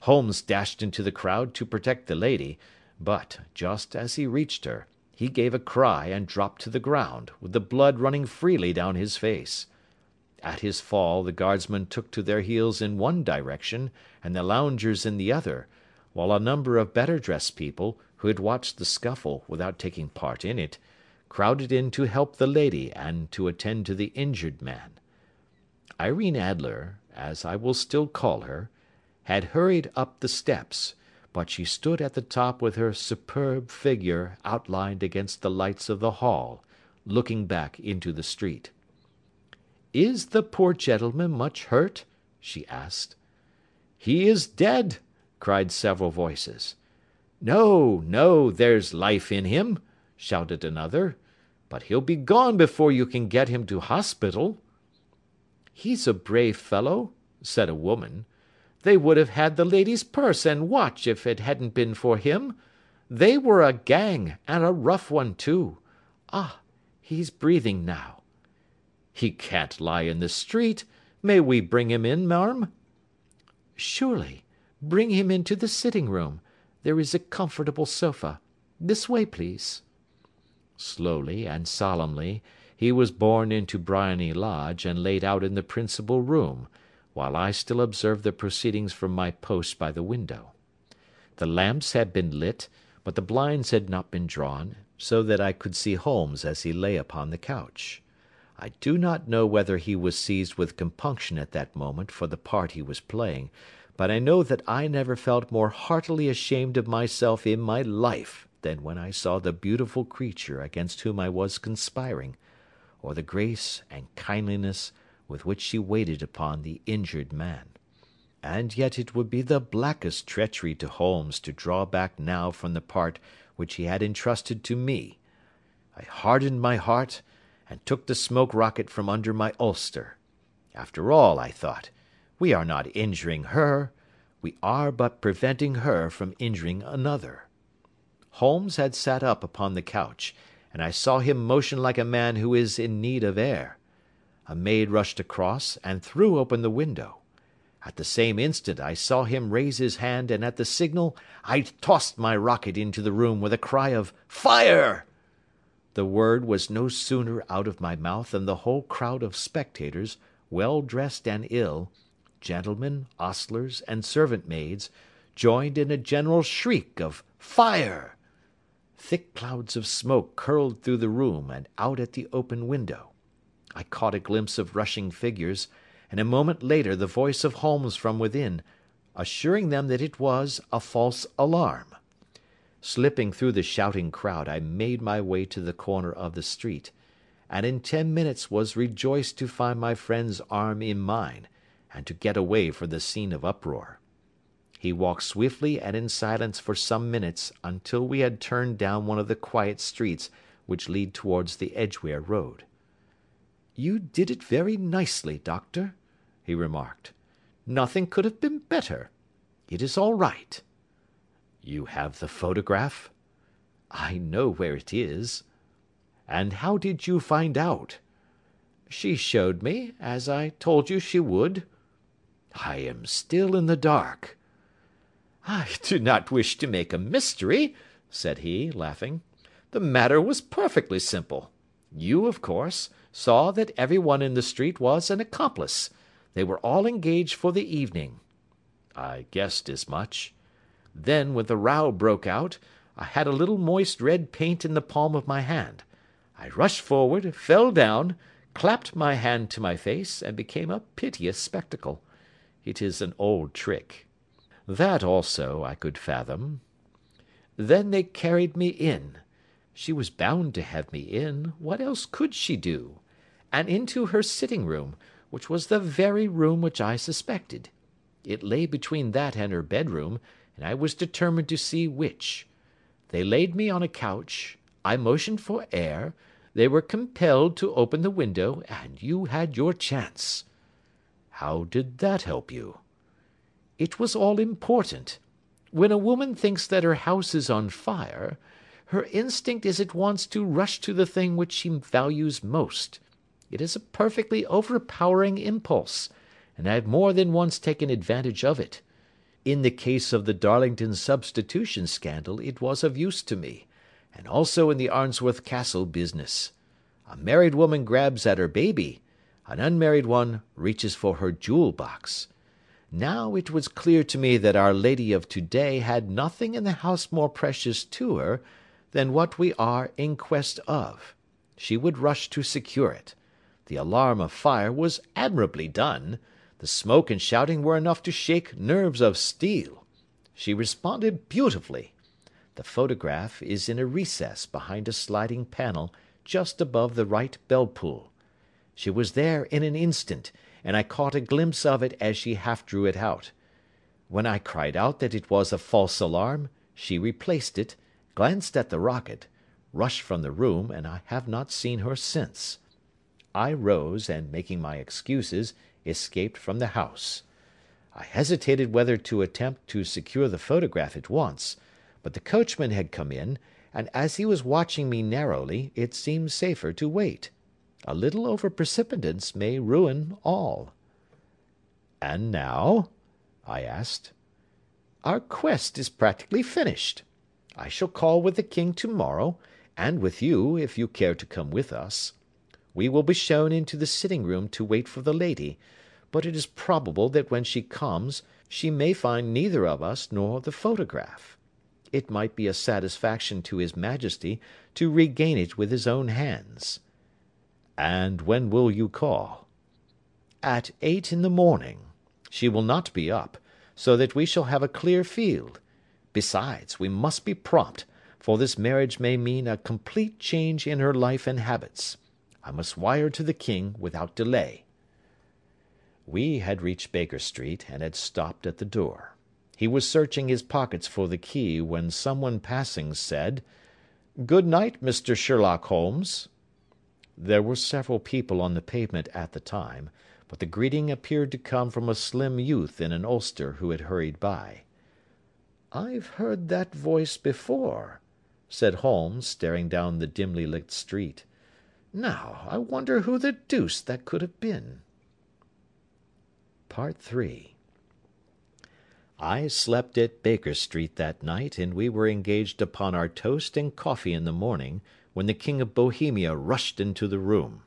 Holmes dashed into the crowd to protect the lady, but, just as he reached her, he gave a cry and dropped to the ground, with the blood running freely down his face. At his fall the Guardsmen took to their heels in one direction and the loungers in the other, while a number of better dressed people, who had watched the scuffle without taking part in it, crowded in to help the lady and to attend to the injured man. Irene Adler, as I will still call her, had hurried up the steps, but she stood at the top with her superb figure outlined against the lights of the hall, looking back into the street. "Is the poor gentleman much hurt?" she asked. "He is dead!" cried several voices. "No, no, there's life in him," shouted another. "But he'll be gone before you can get him to hospital." "He's a brave fellow," said a woman. "They would have had the lady's purse and watch if it hadn't been for him. They were a gang, and a rough one too. Ah! he's breathing now. He can't lie in the street. May we bring him in, marm?" "Surely. Bring him into the sitting room. There is a comfortable sofa. This way, please." Slowly and solemnly he was borne into Briony Lodge and laid out in the principal room, while I still observed the proceedings from my post by the window. The lamps had been lit, but the blinds had not been drawn, so that I could see Holmes as he lay upon the couch. I do not know whether he was seized with compunction at that moment for the part he was playing, but I know that I never felt more heartily ashamed of myself in my life than when I saw the beautiful creature against whom I was conspiring, or the grace and kindliness with which she waited upon the injured man. And yet it would be the blackest treachery to Holmes to draw back now from the part which he had entrusted to me. I hardened my heart and took the smoke rocket from under my ulster. After all, I thought, we are not injuring her, we are but preventing her from injuring another. Holmes had sat up upon the couch, and I saw him motion like a man who is in need of air. A maid rushed across and threw open the window. At the same instant I saw him raise his hand and at the signal I tossed my rocket into the room with a cry of "Fire!" The word was no sooner out of my mouth than the whole crowd of spectators, well dressed and ill, gentlemen, ostlers, and servant maids, joined in a general shriek of "Fire!" Thick clouds of smoke curled through the room and out at the open window. I caught a glimpse of rushing figures, and a moment later the voice of Holmes from within, assuring them that it was a false alarm. Slipping through the shouting crowd I made my way to the corner of the street, and in ten minutes was rejoiced to find my friend's arm in mine, and to get away from the scene of uproar. He walked swiftly and in silence for some minutes until we had turned down one of the quiet streets which lead towards the Edgware Road. "You did it very nicely, Doctor," he remarked. "Nothing could have been better. It is all right. "You have the photograph?" "I know where it is." "And how did you find out?" "She showed me, as I told you she would." "I am still in the dark." "I do not wish to make a mystery," said he, laughing. "The matter was perfectly simple. You, of course, saw that every one in the street was an accomplice. They were all engaged for the evening." "I guessed as much. Then, when the row broke out, I had a little moist red paint in the palm of my hand. I rushed forward, fell down, clapped my hand to my face, and became a piteous spectacle. It is an old trick. That, also, I could fathom. Then they carried me in. She was bound to have me in, what else could she do? and into her sitting room, which was the very room which I suspected. It lay between that and her bedroom, and I was determined to see which. They laid me on a couch, I motioned for air, they were compelled to open the window, and you had your chance." "How did that help you?" "It was all important. When a woman thinks that her house is on fire, her instinct is at once to rush to the thing which she values most. It is a perfectly overpowering impulse, and I have more than once taken advantage of it. In the case of the Darlington substitution scandal it was of use to me, and also in the Arnsworth Castle business. A married woman grabs at her baby, an unmarried one reaches for her jewel box. Now it was clear to me that our lady of to day had nothing in the house more precious to her than what we are in quest of. She would rush to secure it. The alarm of fire was admirably done. The smoke and shouting were enough to shake nerves of steel. She responded beautifully. The photograph is in a recess behind a sliding panel just above the right bell pull. She was there in an instant, and I caught a glimpse of it as she half drew it out. When I cried out that it was a false alarm, she replaced it, glanced at the rocket, rushed from the room, and I have not seen her since. I rose, and making my excuses, escaped from the house. I hesitated whether to attempt to secure the photograph at once, but the coachman had come in, and as he was watching me narrowly, it seemed safer to wait. A little over precipitance may ruin all. "And now?" I asked. "Our quest is practically finished. I shall call with the king to morrow, and with you, if you care to come with us. We will be shown into the sitting room to wait for the lady, but it is probable that when she comes she may find neither of us nor the photograph. It might be a satisfaction to his Majesty to regain it with his own hands. "And when will you call?" "At eight in the morning. She will not be up, so that we shall have a clear field. Besides, we must be prompt, for this marriage may mean a complete change in her life and habits. I must wire to the king without delay." We had reached Baker Street, and had stopped at the door. He was searching his pockets for the key when someone passing said, "Good night, Mr. Sherlock Holmes. There were several people on the pavement at the time, but the greeting appeared to come from a slim youth in an ulster who had hurried by. "I've heard that voice before," said Holmes, staring down the dimly lit street. "Now, I wonder who the deuce that could have been." III I slept at Baker Street that night, and we were engaged upon our toast and coffee in the morning when the King of Bohemia rushed into the room.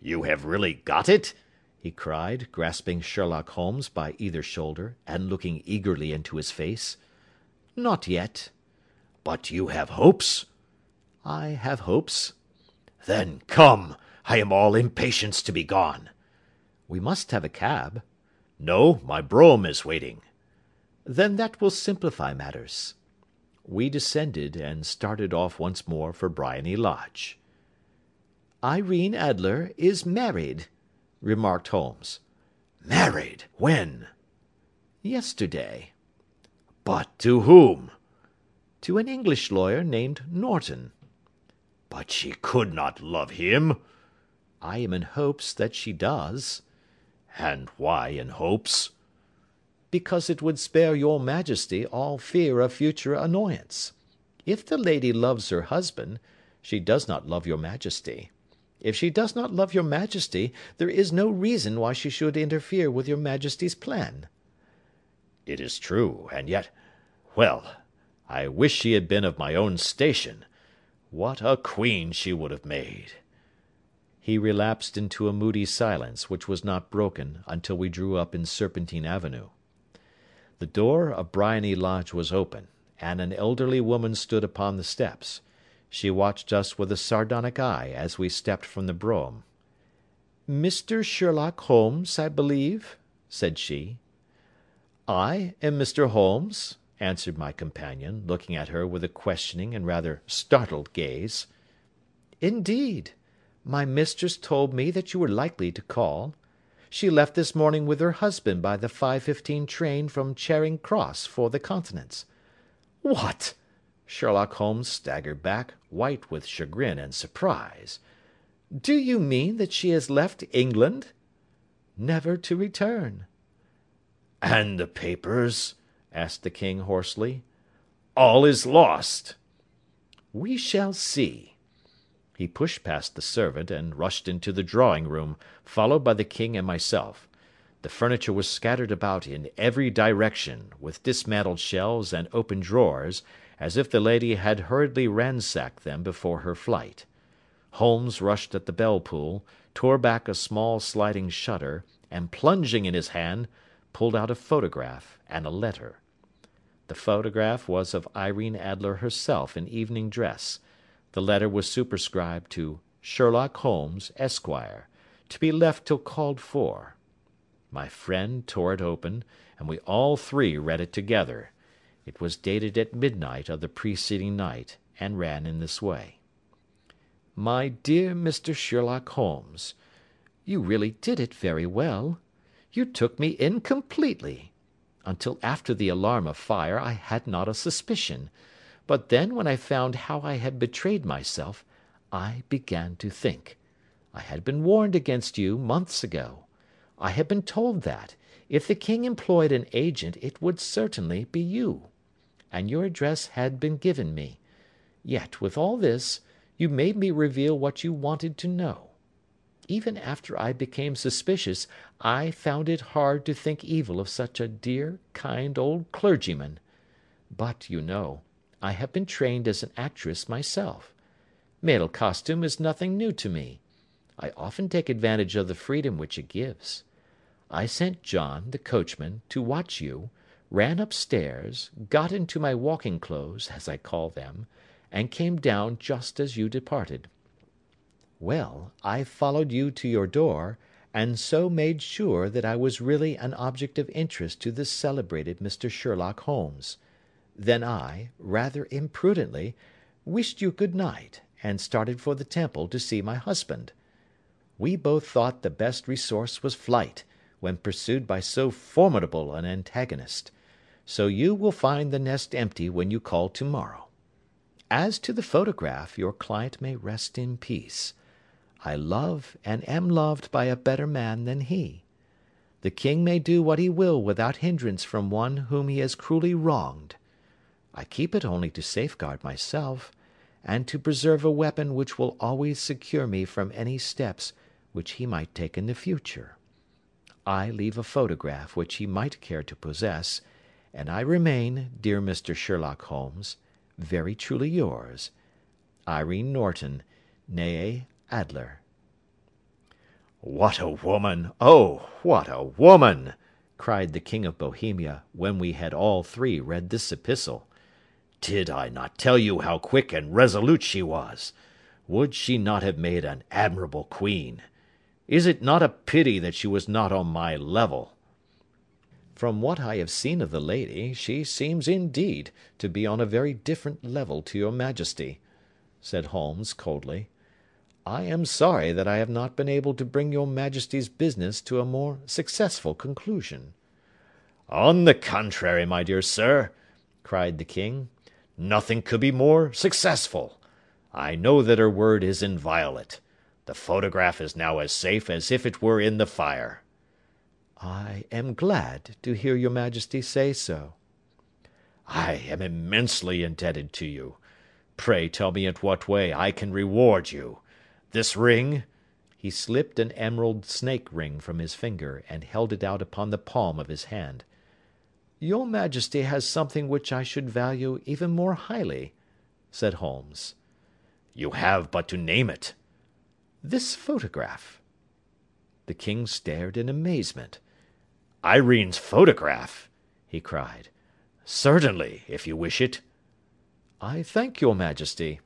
"You have really got it?" he cried, grasping Sherlock Holmes by either shoulder, and looking eagerly into his face. "Not yet." "But you have hopes?" "I have hopes." "Then come! I am all impatience to be gone." "We must have a cab." "No, my brougham is waiting." "Then that will simplify matters we descended, and started off once more for Briony Lodge. "Irene Adler is married," remarked Holmes. "Married! When?" "Yesterday." "But to whom?" "To an English lawyer named Norton." "But she could not love him?" "I am in hopes that she does." "And why in hopes?" "Because it would spare your Majesty all fear of future annoyance. If the lady loves her husband, she does not love your Majesty. If she does not love your Majesty, there is no reason why she should interfere with your Majesty's plan." "It is true, and yet well, I wish she had been of my own station. What a queen she would have made!" He relapsed into a moody silence, which was not broken until we drew up in Serpentine Avenue. The door of Briony Lodge was open, and an elderly woman stood upon the steps. She watched us with a sardonic eye as we stepped from the brougham. "Mr. Sherlock Holmes, I believe?" said she. "I am Mr. Holmes," answered my companion, looking at her with a questioning and rather startled gaze. "Indeed! My mistress told me that you were likely to call. She left this morning with her husband by the 5.15 train from Charing Cross for the Continent." "What!" Sherlock Holmes staggered back, white with chagrin and surprise. "Do you mean that she has left England?" "Never to return." "And the papers?" asked the king hoarsely. "All is lost." "We shall see. He pushed past the servant, and rushed into the drawing room, followed by the king and myself. The furniture was scattered about in every direction, with dismantled shelves and open drawers, as if the lady had hurriedly ransacked them before her flight. Holmes rushed at the bell pull, tore back a small sliding shutter, and plunging in his hand, pulled out a photograph and a letter. The photograph was of Irene Adler herself in evening dress. The letter was superscribed to Sherlock Holmes, Esquire, to be left till called for. My friend tore it open, and we all three read it together. It was dated at midnight of the preceding night, and ran in this way: My dear Mr. Sherlock Holmes, You really did it very well. You took me in completely. Until after the alarm of fire I had not a suspicion, but then when I found how I had betrayed myself, I began to think. I had been warned against you months ago. I had been told that, if the king employed an agent it would certainly be you and your address had been given me. Yet, with all this, you made me reveal what you wanted to know. Even after I became suspicious, I found it hard to think evil of such a dear, kind old clergyman. But, you know, I have been trained as an actress myself. Male costume is nothing new to me. I often take advantage of the freedom which it gives. I sent John, the coachman, to watch you, ran upstairs, got into my walking clothes, as I call them, and came down just as you departed. Well, I followed you to your door, and so made sure that I was really an object of interest to the celebrated Mr. Sherlock Holmes. Then I, rather imprudently, wished you good night, and started for the Temple to see my husband. We both thought the best resource was flight, when pursued by so formidable an antagonist so you will find the nest empty when you call to morrow. As to the photograph, your client may rest in peace. I love and am loved by a better man than he. The king may do what he will without hindrance from one whom he has cruelly wronged. I keep it only to safeguard myself, and to preserve a weapon which will always secure me from any steps which he might take in the future. I leave a photograph which he might care to possess, and I remain, dear Mr. Sherlock Holmes, very truly yours, Irene Norton, née Adler. What a woman! Oh, what a woman! cried the King of Bohemia, when we had all three read this epistle. Did I not tell you how quick and resolute she was? Would she not have made an admirable queen? Is it not a pity that she was not on my level? From what I have seen of the lady, she seems, indeed, to be on a very different level to your Majesty," said Holmes, coldly. "I am sorry that I have not been able to bring your Majesty's business to a more successful conclusion." "On the contrary, my dear sir," cried the king, "nothing could be more successful. I know that her word is inviolate. The photograph is now as safe as if it were in the fire. "I am glad to hear your Majesty say so." "I am immensely indebted to you. Pray tell me in what way I can reward you. This ring He slipped an emerald snake ring from his finger, and held it out upon the palm of his hand. "Your Majesty has something which I should value even more highly," said Holmes. "You have but to name it." "This photograph." The king stared in amazement. "Irene's photograph!" he cried. "Certainly, if you wish it." "I thank your Majesty.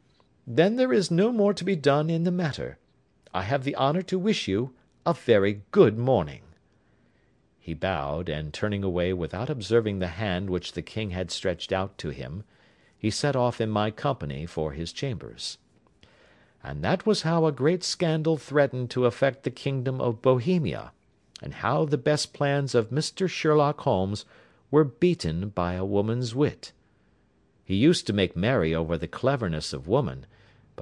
Then there is no more to be done in the matter. I have the honour to wish you a very good morning." He bowed, and turning away without observing the hand which the king had stretched out to him, he set off in my company for his chambers. And that was how a great scandal threatened to affect the kingdom of Bohemia and how the best plans of Mr. Sherlock Holmes were beaten by a woman's wit. He used to make merry over the cleverness of woman,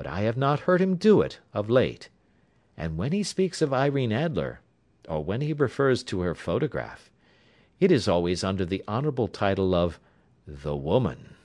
but I have not heard him do it of late; and when he speaks of Irene Adler, or when he refers to her photograph, it is always under the honourable title of the woman.